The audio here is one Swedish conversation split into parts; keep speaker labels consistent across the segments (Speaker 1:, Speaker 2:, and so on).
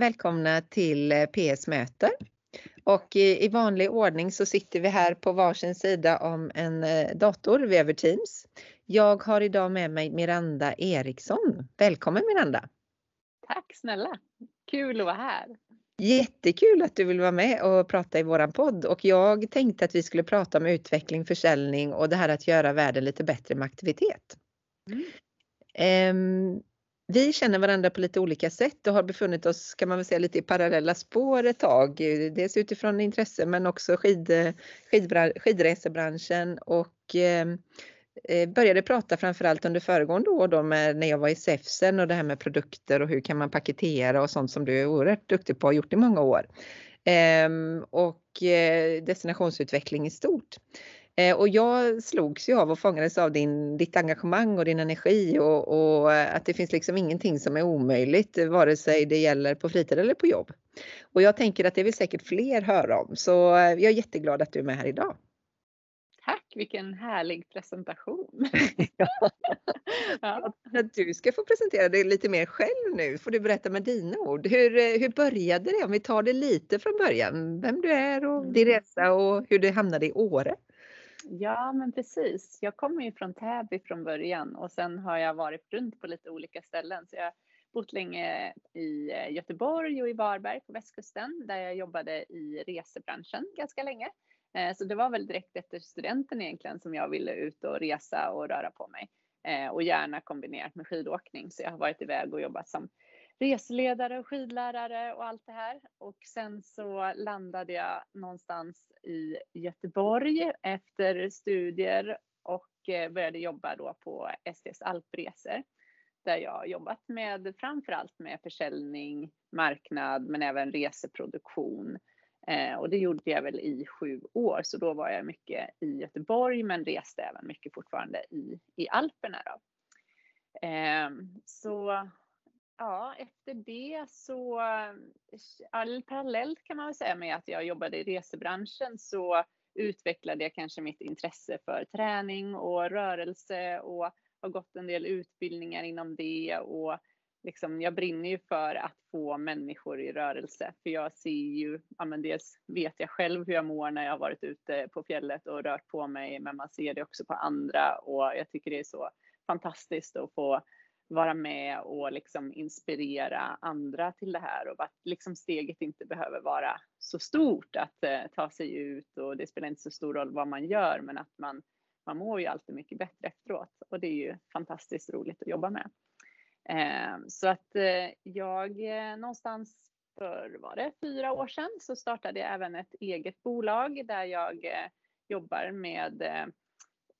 Speaker 1: Välkomna till eh, PS Möter. Och i vanlig ordning så sitter vi här på varsin sida om en eh, dator över Teams. Jag har idag med mig Miranda Eriksson. Välkommen Miranda!
Speaker 2: Tack snälla! Kul att vara här!
Speaker 1: Jättekul att du vill vara med och prata i våran podd och jag tänkte att vi skulle prata om utveckling, försäljning och det här att göra världen lite bättre med aktivitet. Mm. Um, vi känner varandra på lite olika sätt och har befunnit oss kan man väl säga lite i parallella spår ett tag. Dels utifrån intresse men också skid, skidbran, skidresebranschen och eh, eh, började prata framförallt under föregående år då med, när jag var i SEFSen och det här med produkter och hur kan man paketera och sånt som du är oerhört duktig på och har gjort i många år. Eh, och eh, destinationsutveckling i stort. Eh, och jag slogs ju av och fångades av din, ditt engagemang och din energi och, och, att det finns liksom ingenting som är omöjligt vare sig det gäller på fritid eller på jobb. Och jag tänker att det vill säkert fler höra om så jag är jätteglad att du är med här idag.
Speaker 2: Tack, vilken härlig presentation.
Speaker 1: ja. Du ska få presentera dig lite mer själv nu, får du berätta med dina ord. Hur, hur började det? Om vi tar det lite från början, vem du är och din mm. resa och hur du hamnade i Åre.
Speaker 2: Ja, men precis. Jag kommer ju från Täby från början och sen har jag varit runt på lite olika ställen. Så jag har bott länge i eh, Göteborg och i Varberg på västkusten där jag jobbade i resebranschen ganska länge. Eh, så det var väl direkt efter studenten egentligen som jag ville ut och resa och röra på mig eh, och gärna kombinerat med skidåkning. Så jag har varit iväg och jobbat som reseledare och skidlärare och allt det här. Och sen så landade jag någonstans i Göteborg efter studier och eh, började jobba då på STs Alpresor där jag jobbat med framförallt med försäljning, marknad men även reseproduktion. Eh, och det gjorde jag väl i sju år så då var jag mycket i Göteborg men reste även mycket fortfarande i, i Alperna. Då. Eh, så Ja, efter det så, all parallellt kan man väl säga med att jag jobbade i resebranschen så utvecklade jag kanske mitt intresse för träning och rörelse och har gått en del utbildningar inom det och liksom, jag brinner ju för att få människor i rörelse. För jag ser ju, ja men dels vet jag själv hur jag mår när jag har varit ute på fjället och rört på mig men man ser det också på andra och jag tycker det är så fantastiskt att få vara med och liksom inspirera andra till det här och att liksom steget inte behöver vara så stort att eh, ta sig ut och det spelar inte så stor roll vad man gör men att man, man mår ju alltid mycket bättre efteråt och det är ju fantastiskt roligt att jobba med. Eh, så att eh, jag eh, någonstans för, var det fyra år sedan så startade jag även ett eget bolag där jag eh, jobbar med eh,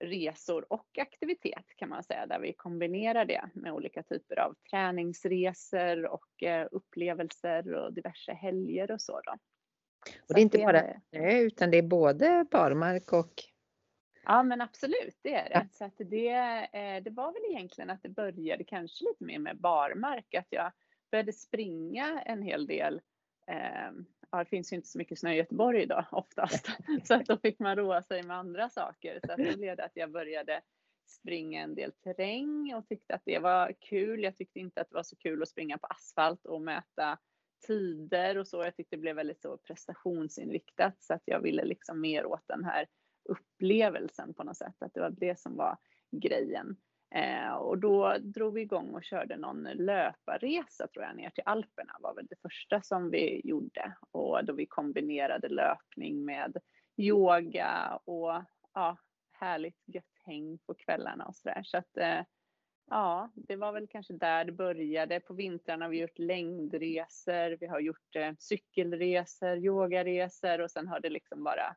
Speaker 2: resor och aktivitet kan man säga, där vi kombinerar det med olika typer av träningsresor och eh, upplevelser och diverse helger och så. Då.
Speaker 1: Och det är inte bara det, utan det är både barmark och
Speaker 2: Ja men absolut, det är det. Så att det, eh, det var väl egentligen att det började kanske lite mer med barmark, att jag började springa en hel del eh, ja, det finns ju inte så mycket snö i Göteborg idag oftast. Så att då fick man roa sig med andra saker. Så att då blev det att jag började springa en del terräng och tyckte att det var kul. Jag tyckte inte att det var så kul att springa på asfalt och mäta tider och så. Jag tyckte det blev väldigt så prestationsinriktat så att jag ville liksom mer åt den här upplevelsen på något sätt. Att det var det som var grejen. Eh, och då drog vi igång och körde någon löparresa tror jag ner till Alperna var väl det första som vi gjorde och då vi kombinerade löpning med yoga och ja, härligt gött häng på kvällarna och sådär. Så att eh, ja, det var väl kanske där det började. På vintrarna har vi gjort längdresor, vi har gjort eh, cykelresor, yogaresor och sen har det liksom bara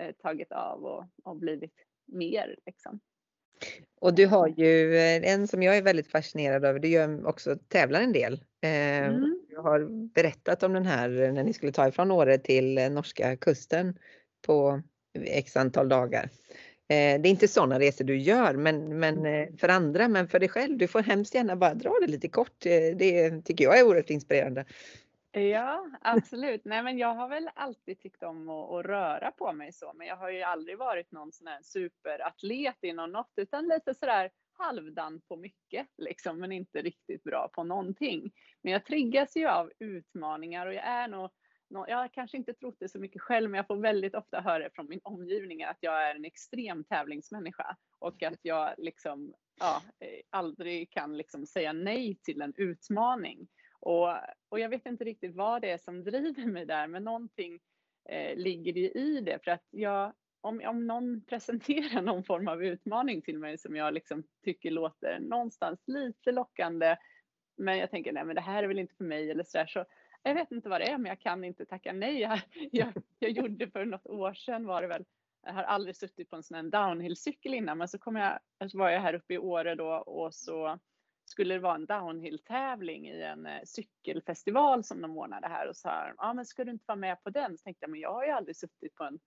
Speaker 2: eh, tagit av och, och blivit mer liksom.
Speaker 1: Och du har ju eh, en som jag är väldigt fascinerad över, du gör också tävlar en del. Eh, mm. Jag har berättat om den här när ni skulle ta ifrån Åre till eh, norska kusten på x antal dagar. Det är inte sådana resor du gör men, men för andra, men för dig själv, du får hemskt gärna bara dra det lite kort. Det tycker jag är oerhört inspirerande.
Speaker 2: Ja, absolut. Nej, men jag har väl alltid tyckt om att, att, röra på mig så, men jag har ju aldrig varit någon sån här superatlet inom något, utan lite sådär halvdan på mycket liksom, men inte riktigt bra på någonting. Men jag triggas ju av utmaningar och jag är nog jag har kanske inte trott det så mycket själv, men jag får väldigt ofta höra från min omgivning att jag är en extrem tävlingsmänniska och att jag liksom, ja, eh, aldrig kan liksom säga nej till en utmaning. Och, och jag vet inte riktigt vad det är som driver mig där, men någonting eh, ligger det i det. För att jag, om, om någon presenterar någon form av utmaning till mig som jag liksom tycker låter någonstans lite lockande, men jag tänker nej men det här är väl inte för mig eller sådär, så jag vet inte vad det är, men jag kan inte tacka nej. Jag, jag, jag gjorde för något år sedan var det väl, jag har aldrig suttit på en sån här downhillcykel innan, men så kom jag, så var jag här uppe i Åre då och så skulle det vara en downhill-tävling i en eh, cykelfestival som de ordnade här och sa, ja men ska du inte vara med på den? Så tänkte jag, men jag har ju aldrig suttit på en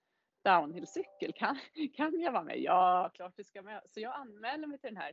Speaker 2: downhillcykel, kan, kan jag vara med? Ja, klart du ska med. Så jag anmälde mig till den här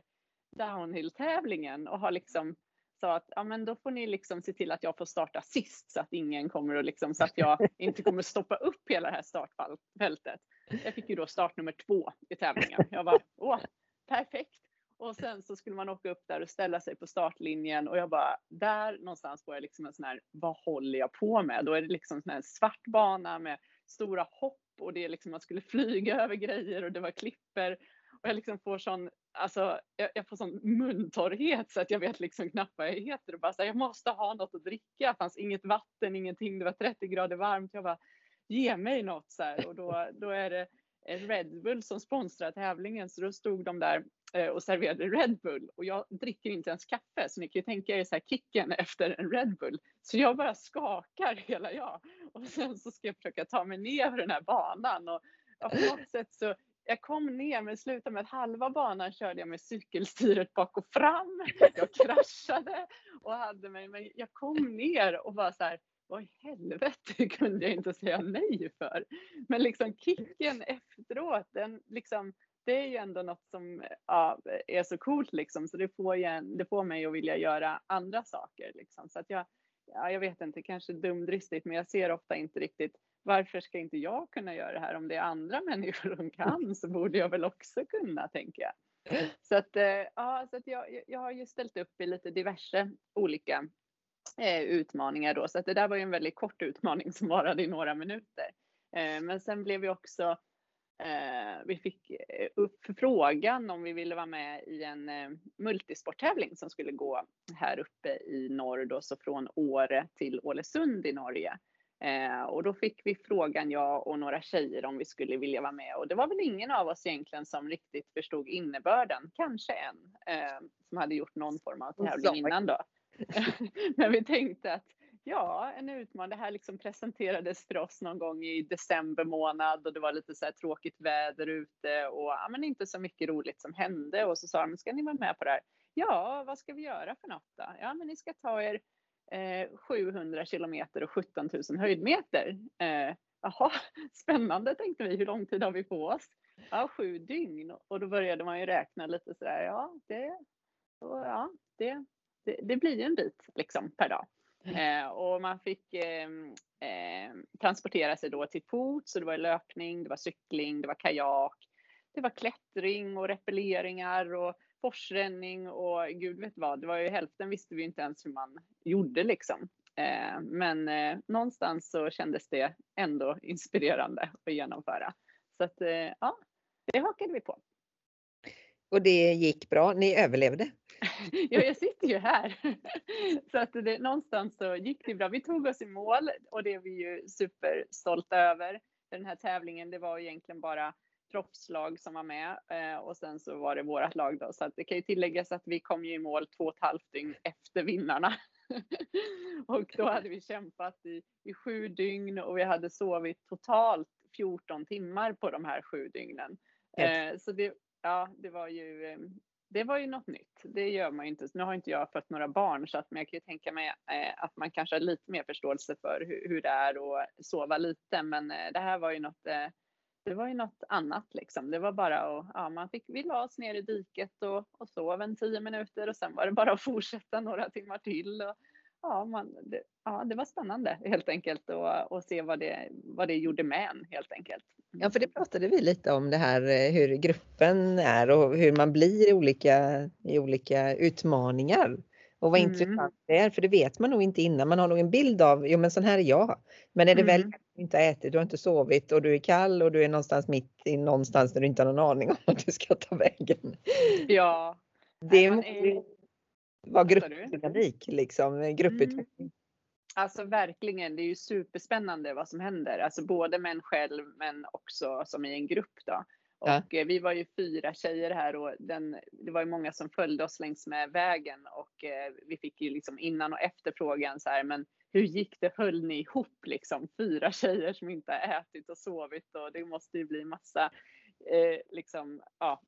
Speaker 2: downhill-tävlingen och har liksom sa att ja, men då får ni liksom se till att jag får starta sist så att ingen kommer och liksom så att jag inte kommer stoppa upp hela det här startfältet. Jag fick ju då start nummer två i tävlingen. Jag bara, åh, perfekt. Och sen så skulle man åka upp där och ställa sig på startlinjen och jag bara, där någonstans får jag liksom en sån här, vad håller jag på med? Då är det liksom sån här svart bana med stora hopp och det är liksom, man skulle flyga över grejer och det var klipper och jag liksom får sån, alltså jag, jag, får sån muntorrhet så att jag vet liksom knappt vad jag heter och bara så här, jag måste ha något att dricka. Det fanns inget vatten, ingenting, det var 30 grader varmt. Jag bara, ge mig något så här och då, då är det Red Bull som sponsrar tävlingen så då stod de där Eh, och serverade Red Bull och jag dricker inte ens kaffe så ni kan ju tänka er så här kicken efter en Red Bull. Så jag bara skakar hela jag och sen så ska jag försöka ta mig ner för den här banan och på något sätt så jag kom ner men slutade med att halva banan körde jag med cykelstyret bak och fram. Jag kraschade och hade mig, men jag kom ner och bara så här, vad i helvete kunde jag inte säga nej för? Men liksom kicken efteråt, den liksom, det är ju ändå något som ja, är så coolt liksom, så det får, en, det får mig att vilja göra andra saker liksom. Så att jag, ja, jag vet inte, kanske dumdristigt, men jag ser ofta inte riktigt varför ska inte jag kunna göra det här? Om det är andra människor som kan så borde jag väl också kunna, tänker jag. Så att, eh, ja, så att jag, jag har ju ställt upp i lite diverse olika eh, utmaningar då, så att det där var ju en väldigt kort utmaning som varade i några minuter. Eh, men sen blev vi också eh, vi fick eh, upp frågan om vi ville vara med i en eh, multisporttävling som skulle gå här uppe i norr då, så från Åre till Ålesund i Norge. Eh, och då fick vi frågan, jag och några tjejer, om vi skulle vilja vara med. Och det var väl ingen av oss egentligen som riktigt förstod innebörden. Kanske en eh, som hade gjort någon form av tävling innan då. Men vi tänkte att ja, en utmaning. Det här liksom presenterades för oss någon gång i december månad och det var lite så här tråkigt väder ute och ja, men inte så mycket roligt som hände. Och så sa de, ska ni vara med på det här? Ja, vad ska vi göra för något då? Ja, men ni ska ta er eh, 700 kilometer och 17 000 höjdmeter. Eh, jaha, spännande tänkte vi. Hur lång tid har vi på oss? Ja, sju dygn. Och då började man ju räkna lite sådär. Ja, det, ja, det, det, det blir en bit liksom per dag. Eh, och man fick eh, eh, transportera sig då till fots. Så det var löpning, det var cykling, det var kajak, det var klättring och repelleringar och forsränning och gud vet vad. Det var ju hälften visste vi inte ens hur man gjorde liksom. Eh, men eh, någonstans så kändes det ändå inspirerande att genomföra. Så att eh, ja, det hakade vi på.
Speaker 1: Och det gick bra, ni överlevde?
Speaker 2: ja, jag sitter ju här. så att det, någonstans så gick det bra. Vi tog oss i mål och det är vi ju superstolta över. Den här tävlingen, det var egentligen bara proffslag som var med eh, och sen så var det vårat lag då. Så att det kan ju tilläggas att vi kom ju i mål två och ett halvt dygn efter vinnarna. och då hade vi kämpat i, i sju dygn och vi hade sovit totalt 14 timmar på de här sju dygnen. Eh, så det, ja, det var ju eh, det var ju något nytt. Det gör man ju inte. Nu har inte jag fött några barn så att, men jag kan ju tänka mig eh, att man kanske har lite mer förståelse för hur, hur det är att sova lite. Men eh, det här var ju något eh, det var ju något annat liksom. Det var bara att, ja, man fick, vi la oss ner i diket och, och sov en tio minuter och sen var det bara att fortsätta några timmar till. Och, ja, man, det, ja, det var spännande helt enkelt och, och se vad det, vad det gjorde med en helt enkelt.
Speaker 1: Ja, för det pratade vi lite om det här eh, hur gruppen är och hur man blir i olika, i olika utmaningar. Och vad mm. intressant det är, för det vet man nog inte innan. Man har nog en bild av, jo men sån här är jag. Men är det mm. väl du inte har ätit, du har inte sovit och du är kall och du är någonstans mitt i någonstans där du inte har någon aning om att du ska ta vägen.
Speaker 2: Ja.
Speaker 1: Det är... vara gruppdynamik, liksom, grupputveckling. Mm.
Speaker 2: Alltså verkligen, det är ju superspännande vad som händer. Alltså både med en själv men också som i en grupp då. Och ja. Eh, vi var ju fyra tjejer här och den, det var ju många som följde oss längs med vägen och eh, vi fick ju liksom innan och efter frågan så här, men hur gick det? Höll ni ihop liksom? Fyra tjejer som inte har ätit och sovit och det måste ju bli massa eh, liksom, ja,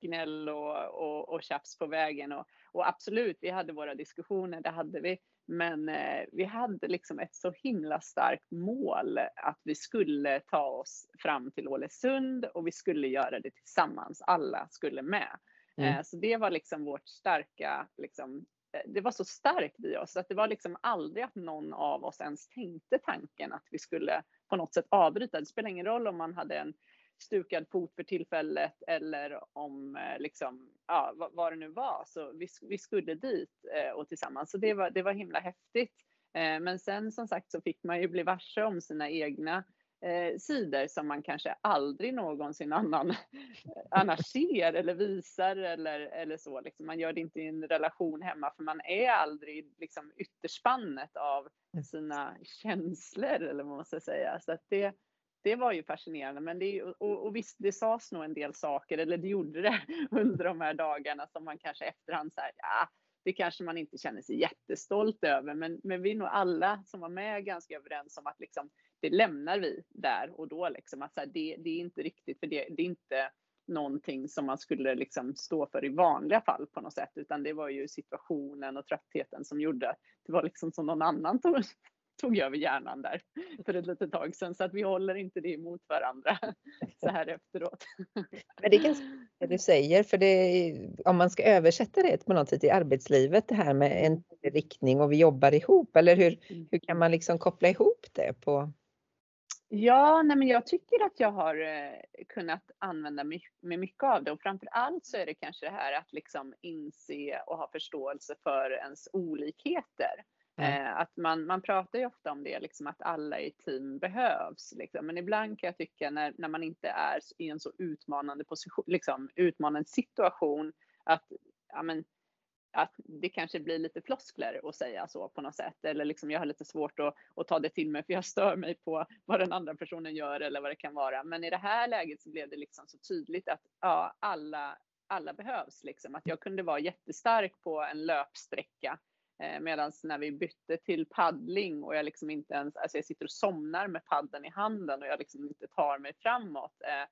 Speaker 2: gnäll och, och, och tjafs på vägen. Och, och absolut, vi hade våra diskussioner, det hade vi. Men eh, vi hade liksom ett så himla starkt mål att vi skulle ta oss fram till Ålesund och vi skulle göra det tillsammans. Alla skulle med. Mm. Eh, så det var liksom vårt starka, liksom, eh, det var så starkt i oss att det var liksom aldrig att någon av oss ens tänkte tanken att vi skulle på något sätt avbryta. Det spelar ingen roll om man hade en stukad fot för tillfället eller om eh, liksom, ja, vad, vad det nu var. Så vi, vi skulle dit eh, och tillsammans. Så det var, det var himla häftigt. Eh, men sen som sagt så fick man ju bli varse om sina egna eh, sidor som man kanske aldrig någonsin annan annars ser eller visar eller, eller så. Liksom. Man gör det inte i en relation hemma för man är aldrig liksom, ytterspannet av sina känslor eller vad man ska säga. Så att det, det var ju fascinerande. Men det, och, och visst, det sades nog en del saker, eller det gjorde det under de här dagarna som man kanske efterhand så ja, det kanske man inte känner sig jättestolt över. Men, men vi är nog alla som var med ganska överens om att liksom, det lämnar vi där och då. Liksom, att så här, det, det, är inte riktigt, för det, det är inte någonting som man skulle liksom stå för i vanliga fall på något sätt, utan det var ju situationen och tröttheten som gjorde att det var liksom som någon annan tog, tog över hjärnan där för ett litet tag sedan så att vi håller inte det emot varandra så här efteråt.
Speaker 1: Men det är ganska det du säger för det, om man ska översätta det på något sätt i arbetslivet det här med en riktning och vi jobbar ihop eller hur, mm. hur kan man liksom koppla ihop det på
Speaker 2: Ja, nej men jag tycker att jag har eh, kunnat använda mig mycket av det och framför allt så är det kanske det här att liksom inse och ha förståelse för ens olikheter. Mm. Eh, att man, man pratar ju ofta om det, liksom att alla i team behövs. Liksom. Men ibland kan jag tycka när, när man inte är i en så utmanande, position, liksom, utmanande situation att, ja, men, att det kanske blir lite floskler att säga så på något sätt. Eller liksom jag har lite svårt att, att ta det till mig för jag stör mig på vad den andra personen gör eller vad det kan vara. Men i det här läget så blev det liksom så tydligt att ja, alla, alla behövs. Liksom. Att jag kunde vara jättestark på en löpsträcka Eh, Medan när vi bytte till paddling och jag liksom inte ens, alltså jag sitter och somnar med paddeln i handen och jag liksom inte tar mig framåt. Eh,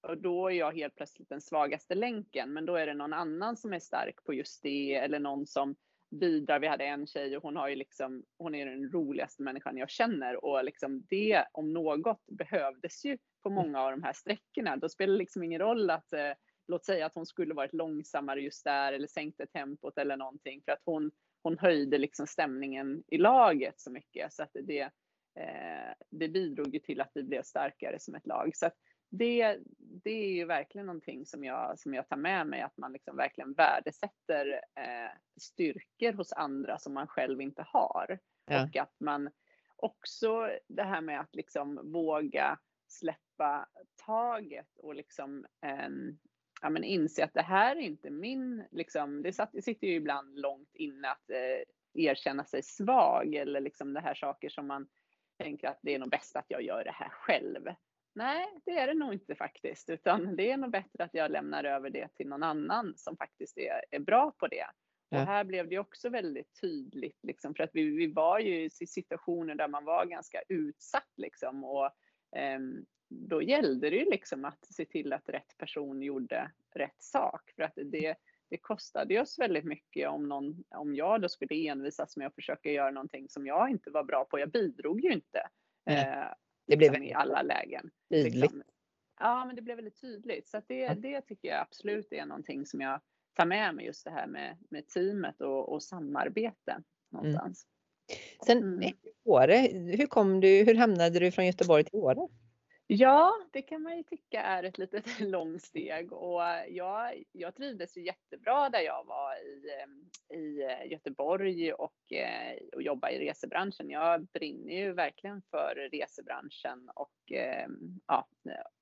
Speaker 2: och då är jag helt plötsligt den svagaste länken, men då är det någon annan som är stark på just det eller någon som bidrar. Vi hade en tjej och hon har ju liksom, hon är den roligaste människan jag känner och liksom det om något behövdes ju på många av de här sträckorna. Då spelar det liksom ingen roll att eh, låt säga att hon skulle varit långsammare just där eller sänkte tempot eller någonting för att hon hon höjde liksom stämningen i laget så mycket så att det, eh, det bidrog ju till att vi blev starkare som ett lag. Så det, det är ju verkligen någonting som jag, som jag tar med mig, att man liksom verkligen värdesätter eh, styrkor hos andra som man själv inte har. Ja. Och att man också det här med att liksom våga släppa taget och liksom eh, ja, men inse att det här är inte min, liksom, det, satt, det sitter ju ibland långt inne att eh, erkänna sig svag eller liksom det här saker som man tänker att det är nog bäst att jag gör det här själv. Nej, det är det nog inte faktiskt, utan det är nog bättre att jag lämnar över det till någon annan som faktiskt är, är bra på det. Och här blev det också väldigt tydligt, liksom, för att vi, vi var ju i situationer där man var ganska utsatt liksom, och um, då gällde det ju liksom att se till att rätt person gjorde rätt sak. För att det, det kostade oss väldigt mycket om, någon, om jag då skulle envisas med att försöka göra någonting som jag inte var bra på. Jag bidrog ju inte eh, det blev liksom i alla lägen. Liksom. Ja, men det blev väldigt tydligt. Så det, det tycker jag absolut är någonting som jag tar med mig, just det här med, med teamet och, och samarbete någonstans.
Speaker 1: Mm. Sen mm. Åre, hur kom du, hur hamnade du från Göteborg till Åre?
Speaker 2: Ja, det kan man ju tycka är ett litet långt steg och jag, jag trivdes ju jättebra där jag var i, ehm, i eh, Göteborg och, eh, och jobba i resebranschen. Jag brinner ju verkligen för resebranschen och, ehm, ja,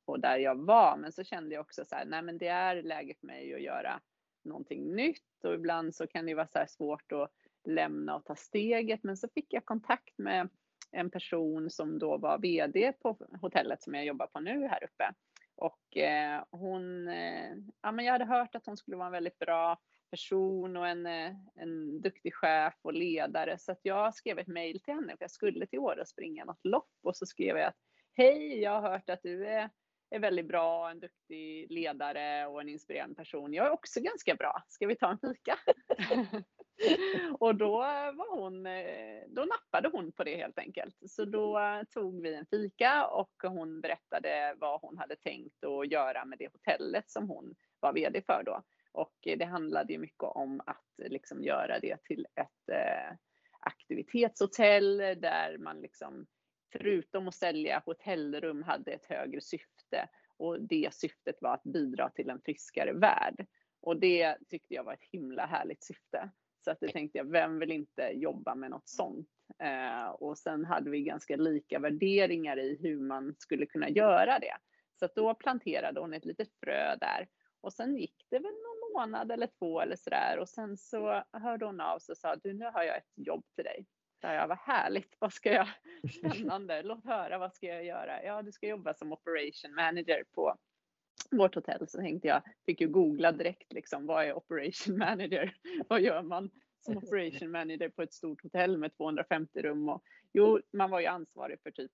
Speaker 2: och där jag var. Men så kände jag också så här, nej men det är läge för mig att göra någonting nytt och ibland så kan det vara så svårt att lämna och ta steget. Men så fick jag kontakt med en person som då var VD på hotellet som jag jobbar på nu här uppe. Och eh, hon, eh, ja men jag hade hört att hon skulle vara en väldigt bra person och en, eh, en duktig chef och ledare. Så att jag skrev ett mejl till henne för jag skulle till Åre och springa något lopp och så skrev jag att hej, jag har hört att du är, är väldigt bra, en duktig ledare och en inspirerande person. Jag är också ganska bra. Ska vi ta en fika? och då var hon, eh, då nappade hon på det helt enkelt. Så då tog vi en fika och hon berättade vad hon hade tänkt att göra med det hotellet som hon var VD för då. Och det handlade ju mycket om att liksom göra det till ett eh, aktivitetshotell där man liksom förutom att sälja hotellrum hade ett högre syfte och det syftet var att bidra till en friskare värld. Och det tyckte jag var ett himla härligt syfte. Så att det tänkte jag, vem vill inte jobba med något sånt? Eh, och sen hade vi ganska lika värderingar i hur man skulle kunna göra det. Så att då planterade hon ett litet frö där. Och sen gick det väl någon månad eller två eller sådär. Och sen så hörde hon av sig och sa, du nu har jag ett jobb till dig. Så jag, vad härligt, vad ska jag, spännande, låt höra, vad ska jag göra? Ja, du ska jobba som operation manager på vårt hotell så tänkte jag, fick ju googla direkt liksom, vad är operation manager? vad gör man som operation manager på ett stort hotell med 250 rum? Och, jo, man var ju ansvarig för typ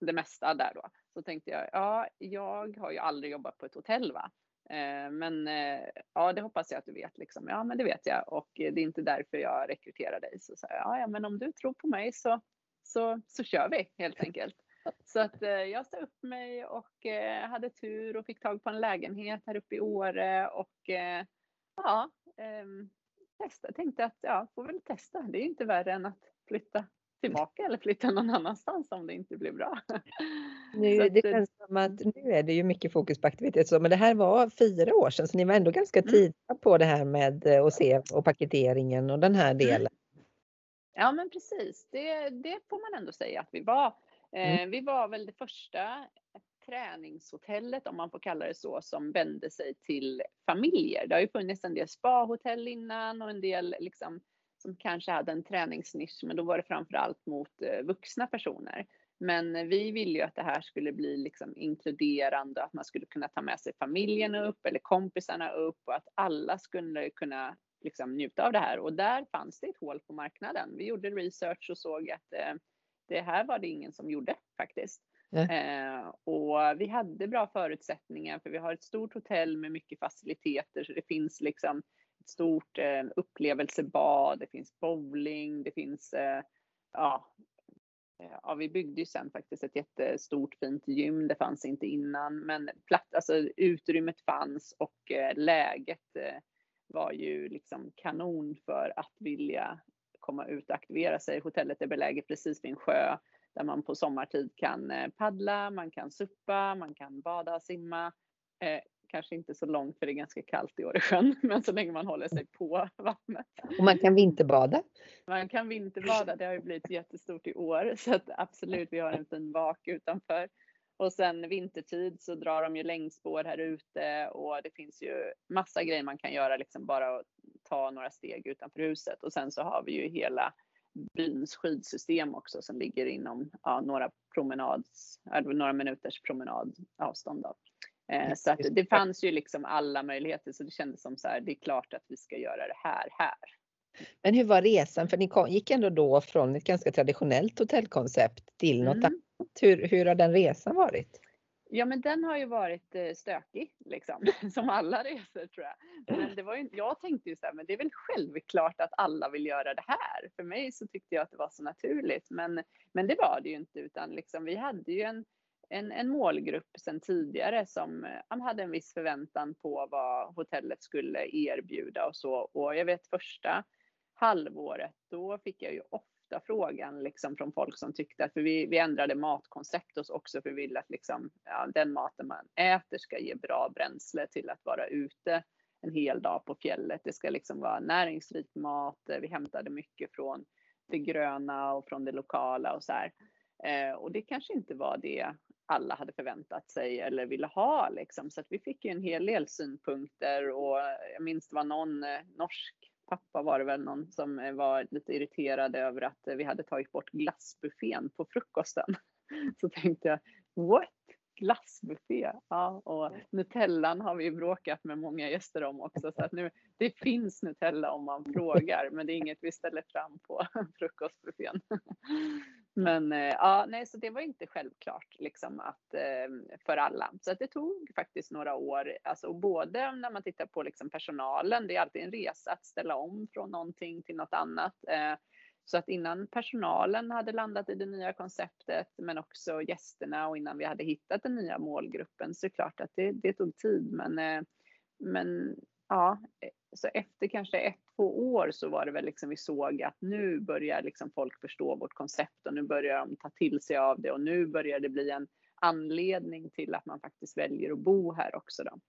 Speaker 2: det mesta där då. Så tänkte jag, ja, jag har ju aldrig jobbat på ett hotell va. Eh, men eh, ja, det hoppas jag att du vet liksom. Ja, men det vet jag och det är inte därför jag rekryterar dig. Så sa jag, ja, men om du tror på mig så, så, så kör vi helt enkelt. Så att eh, jag sa upp mig och eh, hade tur och fick tag på en lägenhet här uppe i Åre och eh, ja, ehm, testa. Tänkte att ja, får väl testa. Det är inte värre än att flytta tillbaka eller flytta någon annanstans om det inte blir bra.
Speaker 1: Nu, det känns som att nu är det ju mycket fokus på aktivitet så, men det här var fyra år sedan så ni var ändå ganska mm. tidiga på det här med att se och paketeringen och den här mm. delen.
Speaker 2: Ja men precis, det, det får man ändå säga att vi var. Mm. Eh, vi var väl det första träningshotellet, om man får kalla det så, som vände sig till familjer. Det har ju funnits en del spahotell innan och en del liksom, som kanske hade en träningsnisch, men då var det framförallt mot eh, vuxna personer. Men vi ville ju att det här skulle bli liksom inkluderande, att man skulle kunna ta med sig familjen upp eller kompisarna upp och att alla skulle kunna liksom njuta av det här. Och där fanns det ett hål på marknaden. Vi gjorde research och såg att eh, det här var det ingen som gjorde faktiskt. Eh, och vi hade bra förutsättningar för vi har ett stort hotell med mycket faciliteter så det finns liksom ett stort eh, upplevelsebad, det finns bowling, det finns eh, ja, eh, Ja, vi byggde ju sen faktiskt ett jättestort fint gym. Det fanns inte innan, men platt, alltså utrymmet fanns och eh, läget eh, var ju liksom kanon för att vilja komma ut och aktivera sig. Hotellet är beläget precis vid en sjö där man på sommartid kan eh, paddla, man kan suppa, man kan bada, simma. Eh, kanske inte så långt för det är ganska kallt i Åresjön, men så länge man håller sig på vattnet.
Speaker 1: Och man kan vinterbada?
Speaker 2: Man kan vinterbada, det har ju blivit jättestort i år så att absolut, vi har en fin vak utanför. Och sen vintertid så drar de ju längdspår här ute och det finns ju massa grejer man kan göra liksom bara att ta några steg utanför huset och sen så har vi ju hela byns skidsystem också som ligger inom ja, några promenads, några minuters promenadavstånd. Då. Eh, så att det fanns ju liksom alla möjligheter så det kändes som så här, det är klart att vi ska göra det här här.
Speaker 1: Men hur var resan? För ni kom, gick ändå då från ett ganska traditionellt hotellkoncept till något mm. annat. Hur, hur har den resan varit?
Speaker 2: Ja, men den har ju varit eh, stökig, liksom, som alla resor tror jag. Men det var ju, jag tänkte ju så här, men det är väl självklart att alla vill göra det här. För mig så tyckte jag att det var så naturligt, men, men det var det ju inte, utan liksom, vi hade ju en, en, en målgrupp sedan tidigare som eh, hade en viss förväntan på vad hotellet skulle erbjuda och så. Och jag vet första halvåret, då fick jag ju ofta ofta frågan liksom från folk som tyckte att, för vi, vi ändrade matkoncept också för vi ville att liksom, ja, den maten man äter ska ge bra bränsle till att vara ute en hel dag på fjället. Det ska liksom vara näringsrik mat. Vi hämtade mycket från det gröna och från det lokala och så här. Eh, och det kanske inte var det alla hade förväntat sig eller ville ha liksom. Så att vi fick ju en hel del synpunkter och jag minns det var någon eh, norsk pappa var det väl någon som eh, var lite irriterad över att eh, vi hade tagit bort glassbuffén på frukosten. Så tänkte jag, what? Glassbuffé. Ja, och Nutellan har vi bråkat med många gäster om också. Så att nu, det finns Nutella om man frågar, men det är inget vi ställer fram på frukostbuffén. Men eh, ja, nej, så det var inte självklart liksom att eh, för alla. Så att det tog faktiskt några år, alltså både när man tittar på liksom personalen, det är alltid en resa att ställa om från någonting till något annat. Eh, så att innan personalen hade landat i det nya konceptet, men också gästerna och innan vi hade hittat den nya målgruppen, så är det klart att det, det tog tid. Men, eh, men ja, så efter kanske ett, två år så var det väl liksom vi såg att nu börjar liksom folk förstå vårt koncept och nu börjar de ta till sig av det och nu börjar det bli en anledning till att man faktiskt väljer att bo här också då.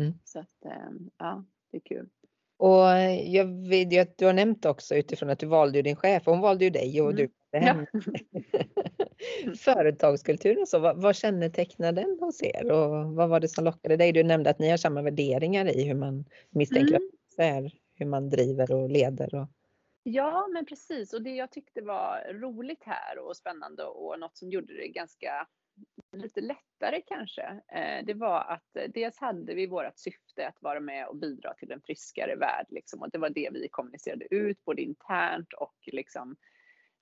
Speaker 2: Mm. Så att eh, ja, det är kul.
Speaker 1: Och jag vet att du har nämnt också utifrån att du valde din chef, hon valde ju dig och mm. du valde henne. Ja. Företagskulturen så, vad, vad kännetecknar den hos er och vad var det som lockade dig? Du nämnde att ni har samma värderingar i hur man misstänker mm. att är, hur man driver och leder. Och...
Speaker 2: Ja, men precis. Och det jag tyckte var roligt här och spännande och något som gjorde det ganska lite lättare kanske, eh, det var att eh, dels hade vi vårt syfte att vara med och bidra till en friskare värld liksom, och det var det vi kommunicerade ut både internt och liksom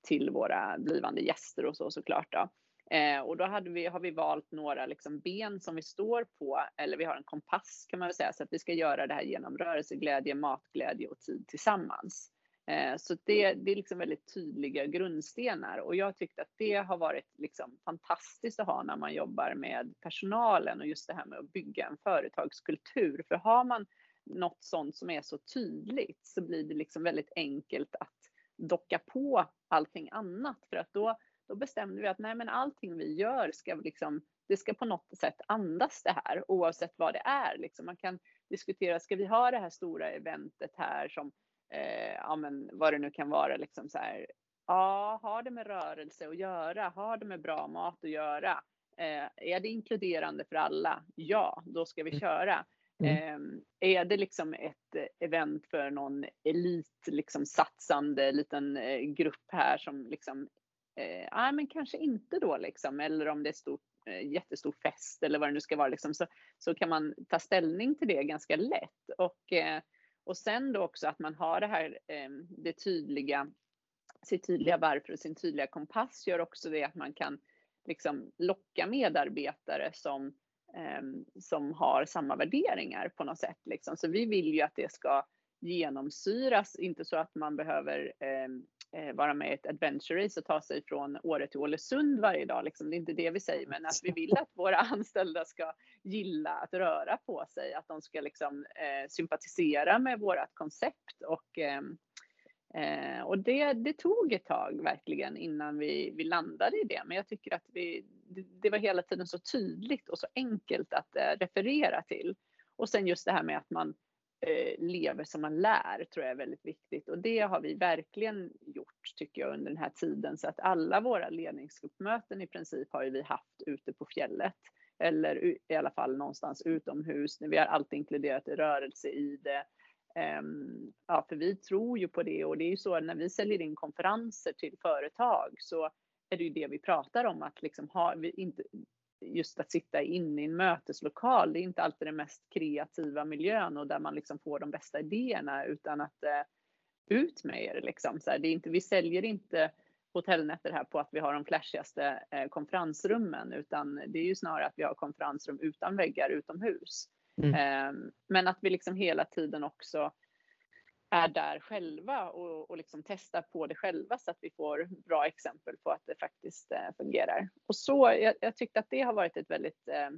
Speaker 2: till våra blivande gäster och så såklart. Då. Eh, och då hade vi, har vi valt några liksom ben som vi står på, eller vi har en kompass kan man väl säga, så att vi ska göra det här genom rörelseglädje, matglädje och tid tillsammans. Eh, så det, det är liksom väldigt tydliga grundstenar och jag tyckte att det har varit liksom fantastiskt att ha när man jobbar med personalen och just det här med att bygga en företagskultur. För har man något sånt som är så tydligt så blir det liksom väldigt enkelt att docka på allting annat för att då, då bestämde vi att nej men allting vi gör ska liksom det ska på något sätt andas det här oavsett vad det är. Liksom man kan diskutera, ska vi ha det här stora eventet här som eh, ja men vad det nu kan vara liksom så här. Ja, har det med rörelse att göra? Har det med bra mat att göra? Eh, är det inkluderande för alla? Ja, då ska vi mm. köra. Mm. Eh, är det liksom ett event för någon elit, liksom satsande liten eh, grupp här som liksom, eh, ja men kanske inte då liksom, eller om det är stort, eh, jättestor fest eller vad det nu ska vara liksom, så, så kan man ta ställning till det ganska lätt. Och eh, och sen då också att man har det här, ehm, det tydliga, sitt tydliga varför och sin tydliga kompass gör också det att man kan liksom locka medarbetare som, ehm, som har samma värderingar på något sätt. Liksom. Så vi vill ju att det ska genomsyras, inte så att man behöver ehm, eh, vara med i ett adventure race och ta sig från Åre till Ålesund varje dag. Liksom. Det är inte det vi säger, men att vi vill att våra anställda ska gilla att röra på sig, att de ska liksom, eh, sympatisera med vårt koncept. Och, ehm, eh, och det, det tog ett tag verkligen innan vi, vi landade i det, men jag tycker att vi, det, det var hela tiden så tydligt och så enkelt att eh, referera till. Och sen just det här med att man Eh, lever som man lär tror jag är väldigt viktigt och det har vi verkligen gjort tycker jag under den här tiden så att alla våra ledningsgruppmöten i princip har ju vi haft ute på fjället eller i alla fall någonstans utomhus. Vi har alltid inkluderat rörelse i det. Ehm, ja, för vi tror ju på det och det är ju så när vi säljer in konferenser till företag så är det ju det vi pratar om att liksom ha, vi inte, just att sitta inne i en möteslokal, det är inte alltid den mest kreativa miljön och där man liksom får de bästa idéerna utan att eh, ut med er liksom. Så här, det är inte, vi säljer inte hotellnätter här på att vi har de flashigaste eh, konferensrummen utan det är ju snarare att vi har konferensrum utan väggar utomhus. Mm. Eh, men att vi liksom hela tiden också är där själva och, och liksom testar på det själva så att vi får bra exempel på att det faktiskt eh, fungerar. Och så, jag, jag tyckte att det har varit ett väldigt eh,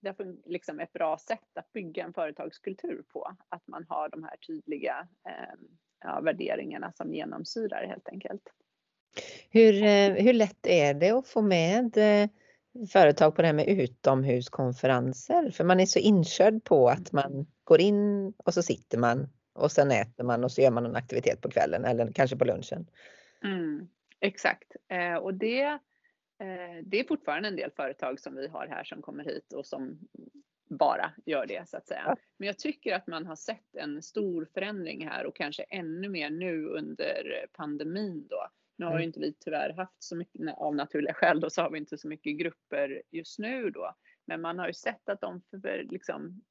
Speaker 2: det är liksom ett bra sätt att bygga en företagskultur på. Att man har de här tydliga eh, ja, värderingarna som genomsyrar helt enkelt.
Speaker 1: Hur, eh, hur lätt är det att få med eh, företag på det här med utomhuskonferenser? För man är så inkörd på att man går in och så sitter man och sen äter man och så gör man en aktivitet på kvällen eller kanske på lunchen.
Speaker 2: Mm, exakt, eh, och det, det är fortfarande en del företag som vi har här som kommer hit och som bara gör det så att säga. Men jag tycker att man har sett en stor förändring här och kanske ännu mer nu under pandemin då. Nu har ju mm. inte vi tyvärr haft så mycket av naturliga skäl då så har vi inte så mycket grupper just nu då. Men man har ju sett att de för, liksom,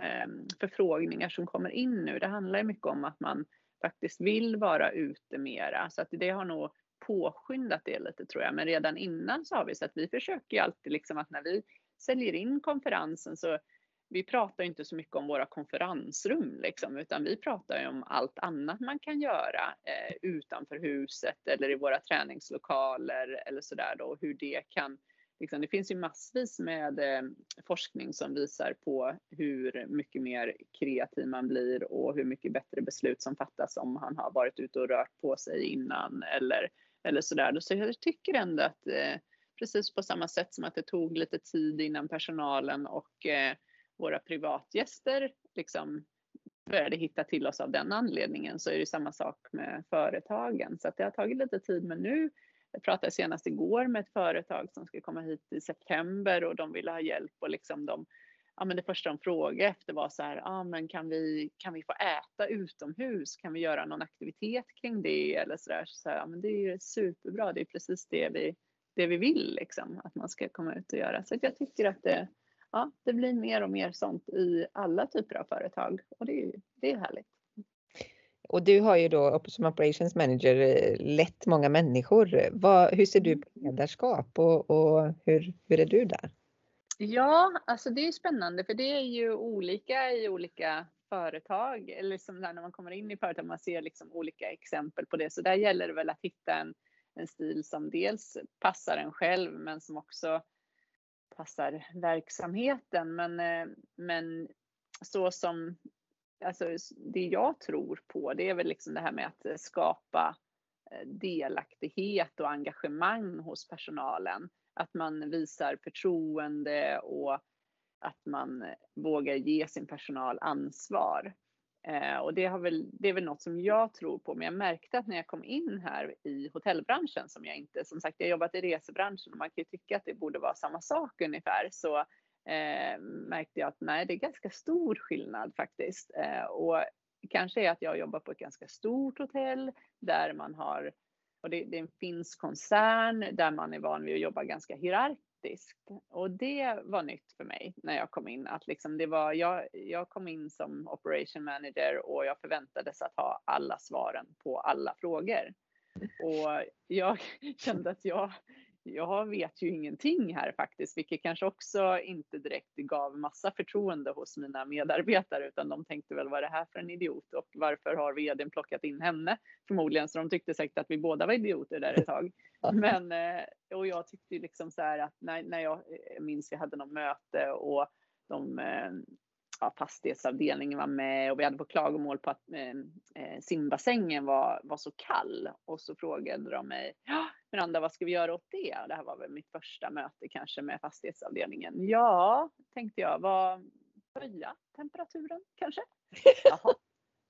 Speaker 2: ehm, förfrågningar som kommer in nu, det handlar ju mycket om att man faktiskt vill vara ute mera. Så att det har nog påskyndat det lite tror jag. Men redan innan så har vi sett, vi försöker ju alltid liksom att när vi säljer in konferensen så vi pratar inte så mycket om våra konferensrum liksom, utan vi pratar ju om allt annat man kan göra eh, utanför huset eller i våra träningslokaler eller sådär då, hur det kan Liksom, det finns ju massvis med eh, forskning som visar på hur mycket mer kreativ man blir och hur mycket bättre beslut som fattas om han har varit ute och rört på sig innan eller, eller sådär. Så jag tycker ändå att eh, precis på samma sätt som att det tog lite tid innan personalen och eh, våra privatgäster liksom började hitta till oss av den anledningen så är det samma sak med företagen. Så att det har tagit lite tid men nu jag pratade senast igår med ett företag som ska komma hit i september och de ville ha hjälp och liksom de, ja men det första de frågade efter var så här, ja men kan vi, kan vi få äta utomhus? Kan vi göra någon aktivitet kring det eller så där? Så, ja men det är ju superbra, det är precis det vi, det vi vill liksom, att man ska komma ut och göra. Så jag tycker att det, ja, det blir mer och mer sånt i alla typer av företag och det är, det är härligt.
Speaker 1: Och du har ju då som operations manager eh, lett många människor. Vad, hur ser du på ledarskap och, och hur, hur är du där?
Speaker 2: Ja, alltså det är spännande för det är ju olika i olika företag. Eller liksom när man kommer in i företag, man ser liksom olika exempel på det. Så där gäller det väl att hitta en, en stil som dels passar en själv men som också passar verksamheten. Men, eh, men så som alltså det jag tror på det är väl liksom det här med att eh, skapa eh, delaktighet och engagemang hos personalen. Att man visar förtroende och att man vågar ge sin personal ansvar. Eh, och det, har väl, det är väl något som jag tror på, men jag märkte att när jag kom in här i hotellbranschen som jag inte, som sagt jag har jobbat i resebranschen och man kan ju tycka att det borde vara samma sak ungefär, så eh, märkte jag att nej, det är ganska stor skillnad faktiskt. Eh, och kanske är att jag jobbar på ett ganska stort hotell där man har, och det, det är en finsk koncern där man är van vid att jobba ganska hierarkiskt. Och det var nytt för mig när jag kom in. Att liksom det var, jag, jag kom in som operation manager och jag förväntades att ha alla svaren på alla frågor. Och jag kände att jag, jag vet ju ingenting här faktiskt, vilket kanske också inte direkt gav massa förtroende hos mina medarbetare, utan de tänkte väl vad är det här för en idiot och varför har vdn plockat in henne? Förmodligen, så de tyckte säkert att vi båda var idioter där ett tag. Men, eh, och jag tyckte liksom så här att när, när jag minns vi hade något möte och de eh, ja, fastighetsavdelningen var med och vi hade på klagomål på att eh, eh, simbassängen var, var så kall. Och så frågade de mig, Miranda vad ska vi göra åt det? Och det här var väl mitt första möte kanske med fastighetsavdelningen. Ja, tänkte jag, vad, höja temperaturen kanske? Jaha.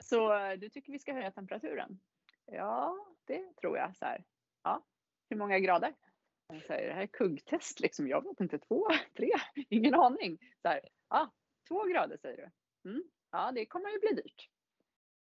Speaker 2: Så eh, du tycker vi ska höja temperaturen? Ja, det tror jag. Så här. Ja, hur många grader? Jag säger, det här är kuggtest liksom. Jag vet inte, två, tre, ingen aning. Så här, ja, Två grader säger du? Mm. Ja, det kommer ju bli dyrt.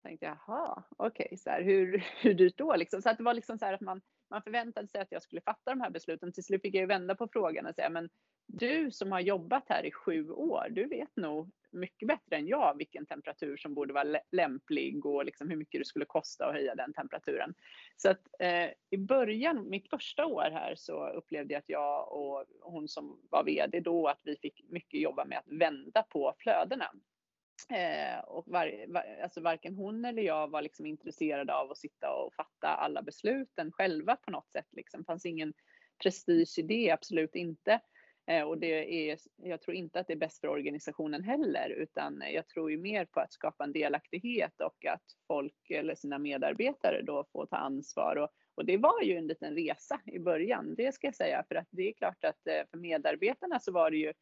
Speaker 2: Jag tänkte jaha, okej, okay, så här, hur, hur dyrt då? Liksom, så att det var liksom så här att man, man förväntade sig att jag skulle fatta de här besluten. Till slut fick jag ju vända på frågan och säga, men du som har jobbat här i sju år, du vet nog mycket bättre än jag vilken temperatur som borde vara lämplig och liksom hur mycket det skulle kosta att höja den temperaturen. Så att eh, i början, mitt första år här, så upplevde jag att jag och hon som var VD då, att vi fick mycket jobba med att vända på flödena. Eh, och var, var, alltså varken hon eller jag var liksom intresserade av att sitta och fatta alla besluten själva på något sätt. Liksom. Det fanns ingen prestige i det, absolut inte. Eh, och det är, jag tror inte att det är bäst för organisationen heller, utan jag tror ju mer på att skapa en delaktighet och att folk eller sina medarbetare då får ta ansvar. Och, Och det var ju en liten resa i början, det ska jag säga, för att det är klart att eh, för medarbetarna så var det ju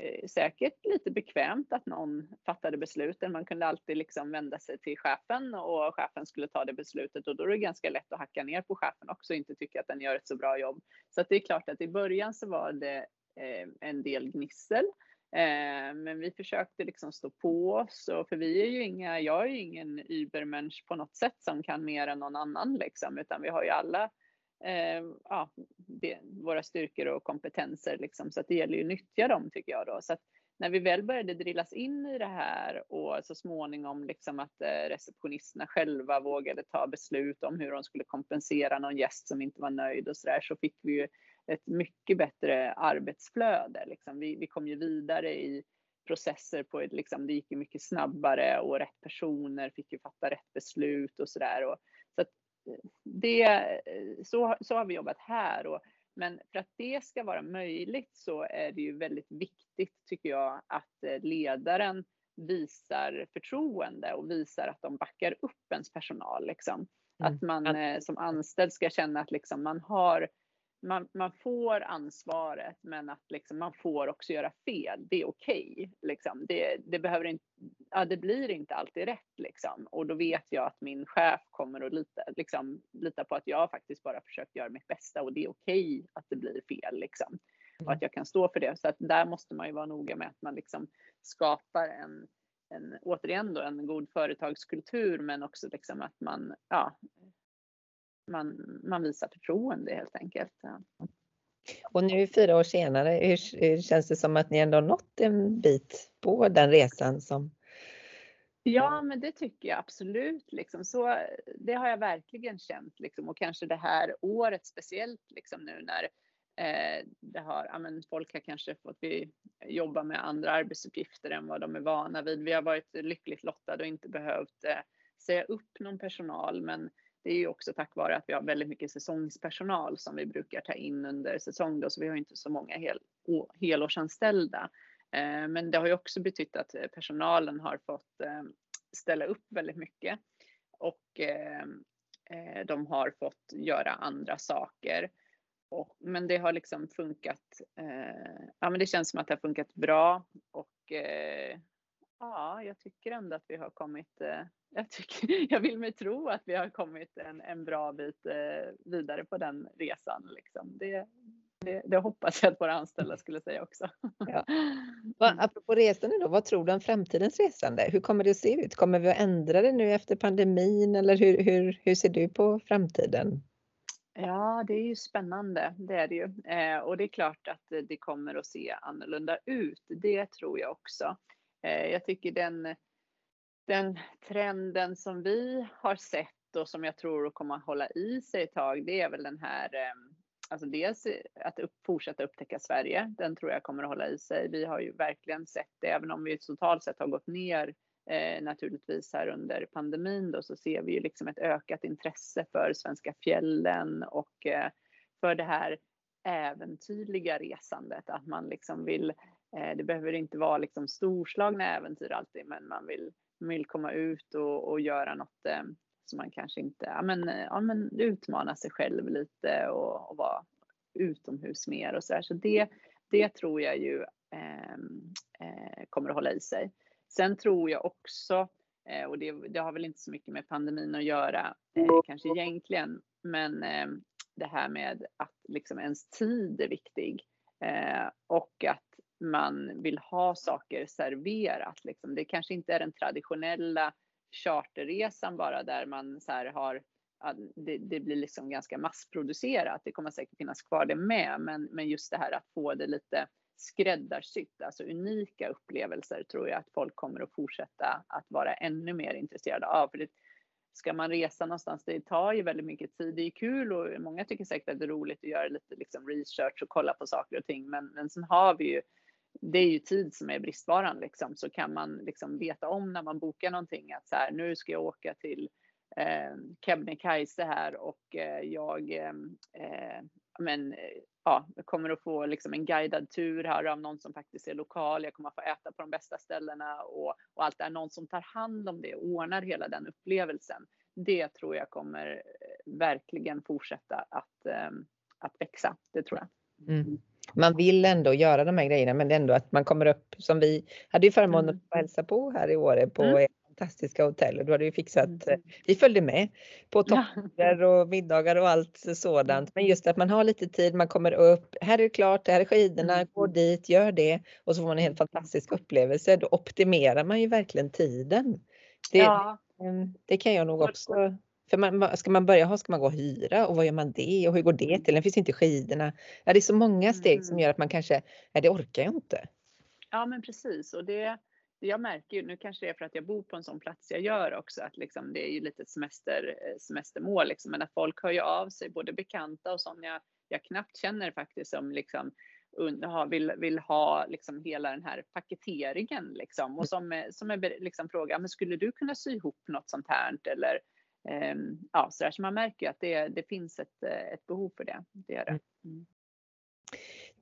Speaker 2: Eh, säkert lite bekvämt att någon fattade besluten. Man kunde alltid liksom vända sig till chefen och chefen skulle ta det beslutet och då är det ganska lätt att hacka ner på chefen också och inte tycka att den gör ett så bra jobb. Så att det är klart att i början så var det eh, en del gnissel. Eh, men vi försökte liksom stå på oss och för vi är ju inga, jag är ju ingen übermensch på något sätt som kan mer än någon annan liksom, utan vi har ju alla eh, ja, det, våra styrkor och kompetenser liksom, så att det gäller ju att nyttja dem tycker jag då. Så att när vi väl började drillas in i det här och så småningom liksom att eh, receptionisterna själva vågade ta beslut om hur de skulle kompensera någon gäst som inte var nöjd och så där så fick vi ju ett mycket bättre arbetsflöde. Liksom. Vi, vi kom ju vidare i processer på ett, liksom, det gick ju mycket snabbare och rätt personer fick ju fatta rätt beslut och sådär. Det, så, så har vi jobbat här. Och, men för att det ska vara möjligt så är det ju väldigt viktigt tycker jag att eh, ledaren visar förtroende och visar att de backar upp ens personal. Liksom. Mm. Att man eh, som anställd ska känna att liksom, man har man, man får ansvaret men att liksom man får också göra fel. Det är okej. Okay, liksom. det, det, behöver inte, ja, det blir inte alltid rätt. Liksom. Och då vet jag att min chef kommer att lita, liksom, lita på att jag faktiskt bara försökt göra mitt bästa och det är okej okay att det blir fel. Liksom. Och att jag kan stå för det. Så att där måste man ju vara noga med att man liksom skapar en, en, återigen då, en god företagskultur men också liksom att man ja, man, man visar förtroende helt enkelt.
Speaker 1: Och nu fyra år senare, hur, hur känns det som att ni ändå nått en bit på den resan som
Speaker 2: Ja, men det tycker jag absolut. Liksom. Så, det har jag verkligen känt. Liksom. Och kanske det här året speciellt liksom, nu när eh, det har, ja, men folk har kanske fått vi, jobba med andra arbetsuppgifter än vad de är vana vid. Vi har varit lyckligt lottade och inte behövt eh, säga upp någon personal. Men det är ju också tack vare att vi har väldigt mycket säsongspersonal som vi brukar ta in under säsong då, så vi har inte så många hel, helårsanställda. Eh, men det har ju också betytt att eh, personalen har fått eh, ställa upp väldigt mycket och eh, eh, de har fått göra andra saker. Och, men det har liksom funkat. Eh, ja, men det känns som att det har funkat bra och ja, jag tycker ändå att vi har kommit jag, tycker, jag vill mig tro att vi har kommit en, en bra bit eh, vidare på den resan. Liksom. Det, det, det, hoppas jag att våra anställda skulle säga också. Ja.
Speaker 1: Va, apropå resande då, vad tror du om framtidens resande? Hur kommer det att se ut? Kommer vi att ändra det nu efter pandemin eller hur, hur, hur ser du på framtiden?
Speaker 2: Ja, det är ju spännande, det är det ju. Eh, och det är klart att det kommer att se annorlunda ut. Det tror jag också. Eh, jag tycker den den trenden som vi har sett och som jag tror kommer att hålla i sig ett tag, det är väl den här eh, Alltså dels att upp, fortsätta upptäcka Sverige, den tror jag kommer att hålla i sig. Vi har ju verkligen sett det, även om vi totalt sett har gått ner eh, naturligtvis här under pandemin då, så ser vi ju liksom ett ökat intresse för svenska fjällen och eh, för det här äventyrliga resandet. Att man liksom vill, eh, Eh, det behöver inte vara liksom storslagna äventyr alltid, men man vill vill komma ut och, och göra något eh, som man kanske inte, ja men, eh, ja men utmana sig själv lite och, och vara utomhus mer och sådär. Så det, det tror jag ju eh, eh, kommer att hålla i sig. Sen tror jag också, eh, och det, det, har väl inte så mycket med pandemin att göra eh, kanske egentligen, men ehm, det här med att liksom ens tid är viktig. Eh, och att man vill ha saker serverat. Liksom. Det kanske inte är den traditionella charterresan bara där man så har det, det, blir liksom ganska massproducerat. Det kommer säkert finnas kvar det med, men, men just det här att få det lite skräddarsytt, alltså unika upplevelser tror jag att folk kommer att fortsätta att vara ännu mer intresserade av. För det, ska man resa någonstans, det tar ju väldigt mycket tid. Det är kul och många tycker säkert att det är roligt att göra lite liksom research och kolla på saker och ting, men, men sen har vi ju det är ju tid som är bristvaran liksom, så kan man liksom veta om när man bokar någonting att så här, nu ska jag åka till eh, Kebnekaise här och eh, jag eh, eh men, eh, ja, kommer att få liksom en guidad tur här av någon som faktiskt är lokal. Jag kommer att få äta på de bästa ställena och, och allt det här. Någon som tar hand om det och ordnar hela den upplevelsen. Det tror jag kommer eh, verkligen fortsätta att, eh, att växa. Det tror jag.
Speaker 1: Mm. Man vill ändå göra de här grejerna men ändå att man kommer upp som vi hade ju förmånen mm. att hälsa på här i Åre på mm. fantastiska hotell och då hade vi fixat, mm. Eh, vi följde med på toppar och middagar och allt sådant. Men just att man har lite tid, man kommer upp, här är det klart, här är skidorna, mm. gå dit, gör det och så får man en helt fantastisk upplevelse. Då optimerar man ju verkligen tiden. Det, ja. Det kan jag nog också för man, ska man börja ha, ska man gå och hyra och vad gör man det och hur går det till? Det finns inte skidorna. Ja, det är så många steg som mm. gör att man kanske, ja det orkar jag inte.
Speaker 2: Ja men precis och det, jag märker ju, nu kanske det är för att jag bor på en sån plats jag gör också, att liksom det är ju lite semester, eh, semestermål liksom, men att folk hör ju av sig, både bekanta och sådana jag, jag knappt känner faktiskt som liksom vill, vill ha liksom hela den här paketeringen liksom och som, som är liksom fråga, men skulle du kunna sy ihop något sånt här eller ja, så, där. så man märker ju att det, det finns ett, ett behov för det. det, gör det. Mm. mm.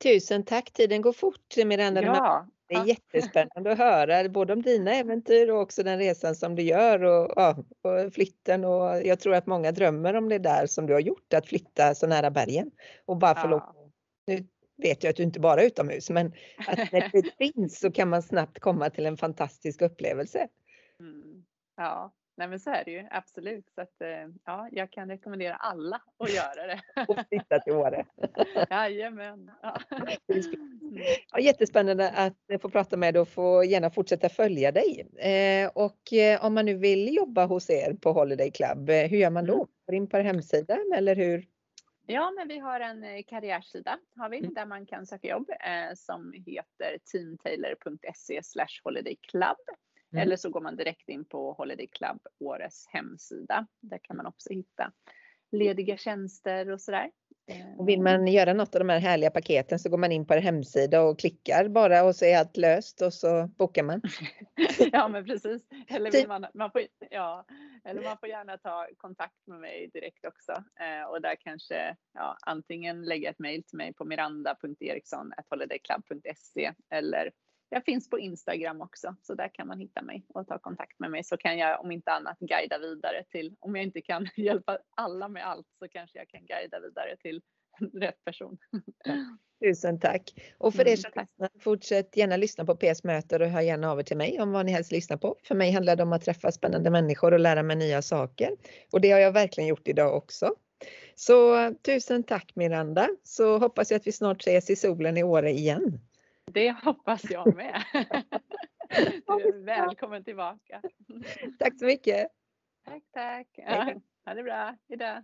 Speaker 1: Tusen tack, tiden går fort Miranda. Ja, det är jättespännande att höra både om dina äventyr och också den resan som du gör och, ja, och flytten och jag tror att många drömmer om det där som du har gjort, att flytta så nära bergen och bara få ja. lov. Nu vet jag att du inte bara är utomhus, men att när det finns så kan man snabbt komma till en fantastisk upplevelse.
Speaker 2: Mm. Ja, Nej men så är det ju absolut. Så att, eh, ja, jag kan rekommendera alla att göra det.
Speaker 1: och flytta till Åre.
Speaker 2: Jajamän. Ja.
Speaker 1: Ja, jättespännande att få prata med dig och få gärna fortsätta följa dig. Eh, och eh, om man nu vill jobba hos er på Holiday Club, hur gör man då? Mm. Går in på hemsidan eller hur?
Speaker 2: Ja, men vi har en karriärsida har vi, mm. där man kan söka jobb eh, som heter teamtailor.se holidayclub. Mm. Eller så går man direkt in på Holiday Club Åres hemsida. Där kan man också hitta lediga tjänster och sådär.
Speaker 1: Och vill man göra något av de här härliga paketen så går man in på er hemsida och klickar bara och så är allt löst och så bokar man.
Speaker 2: ja men precis. Eller, vill man, man får, ja, eller man får gärna ta kontakt med mig direkt också eh, och där kanske ja, antingen lägga ett mejl till mig på miranda.eriksson.holidayclub.se eller jag finns på Instagram också, så där kan man hitta mig och ta kontakt med mig så kan jag om inte annat guida vidare till, om jag inte kan hjälpa alla med allt så kanske jag kan guida vidare till rätt person.
Speaker 1: Tusen tack! Och för mm, er som lyssnar, fortsätt gärna lyssna på PS möter och hör gärna av er till mig om vad ni helst lyssnar på. För mig handlar det om att träffa spännande människor och lära mig nya saker. Och det har jag verkligen gjort idag också. Så tusen tack Miranda, så hoppas jag att vi snart ses i solen i Åre igen.
Speaker 2: Det hoppas jag med. Du är välkommen tillbaka.
Speaker 1: Tack så mycket.
Speaker 2: Tack, tack. Ja, ha det bra. Hejdå.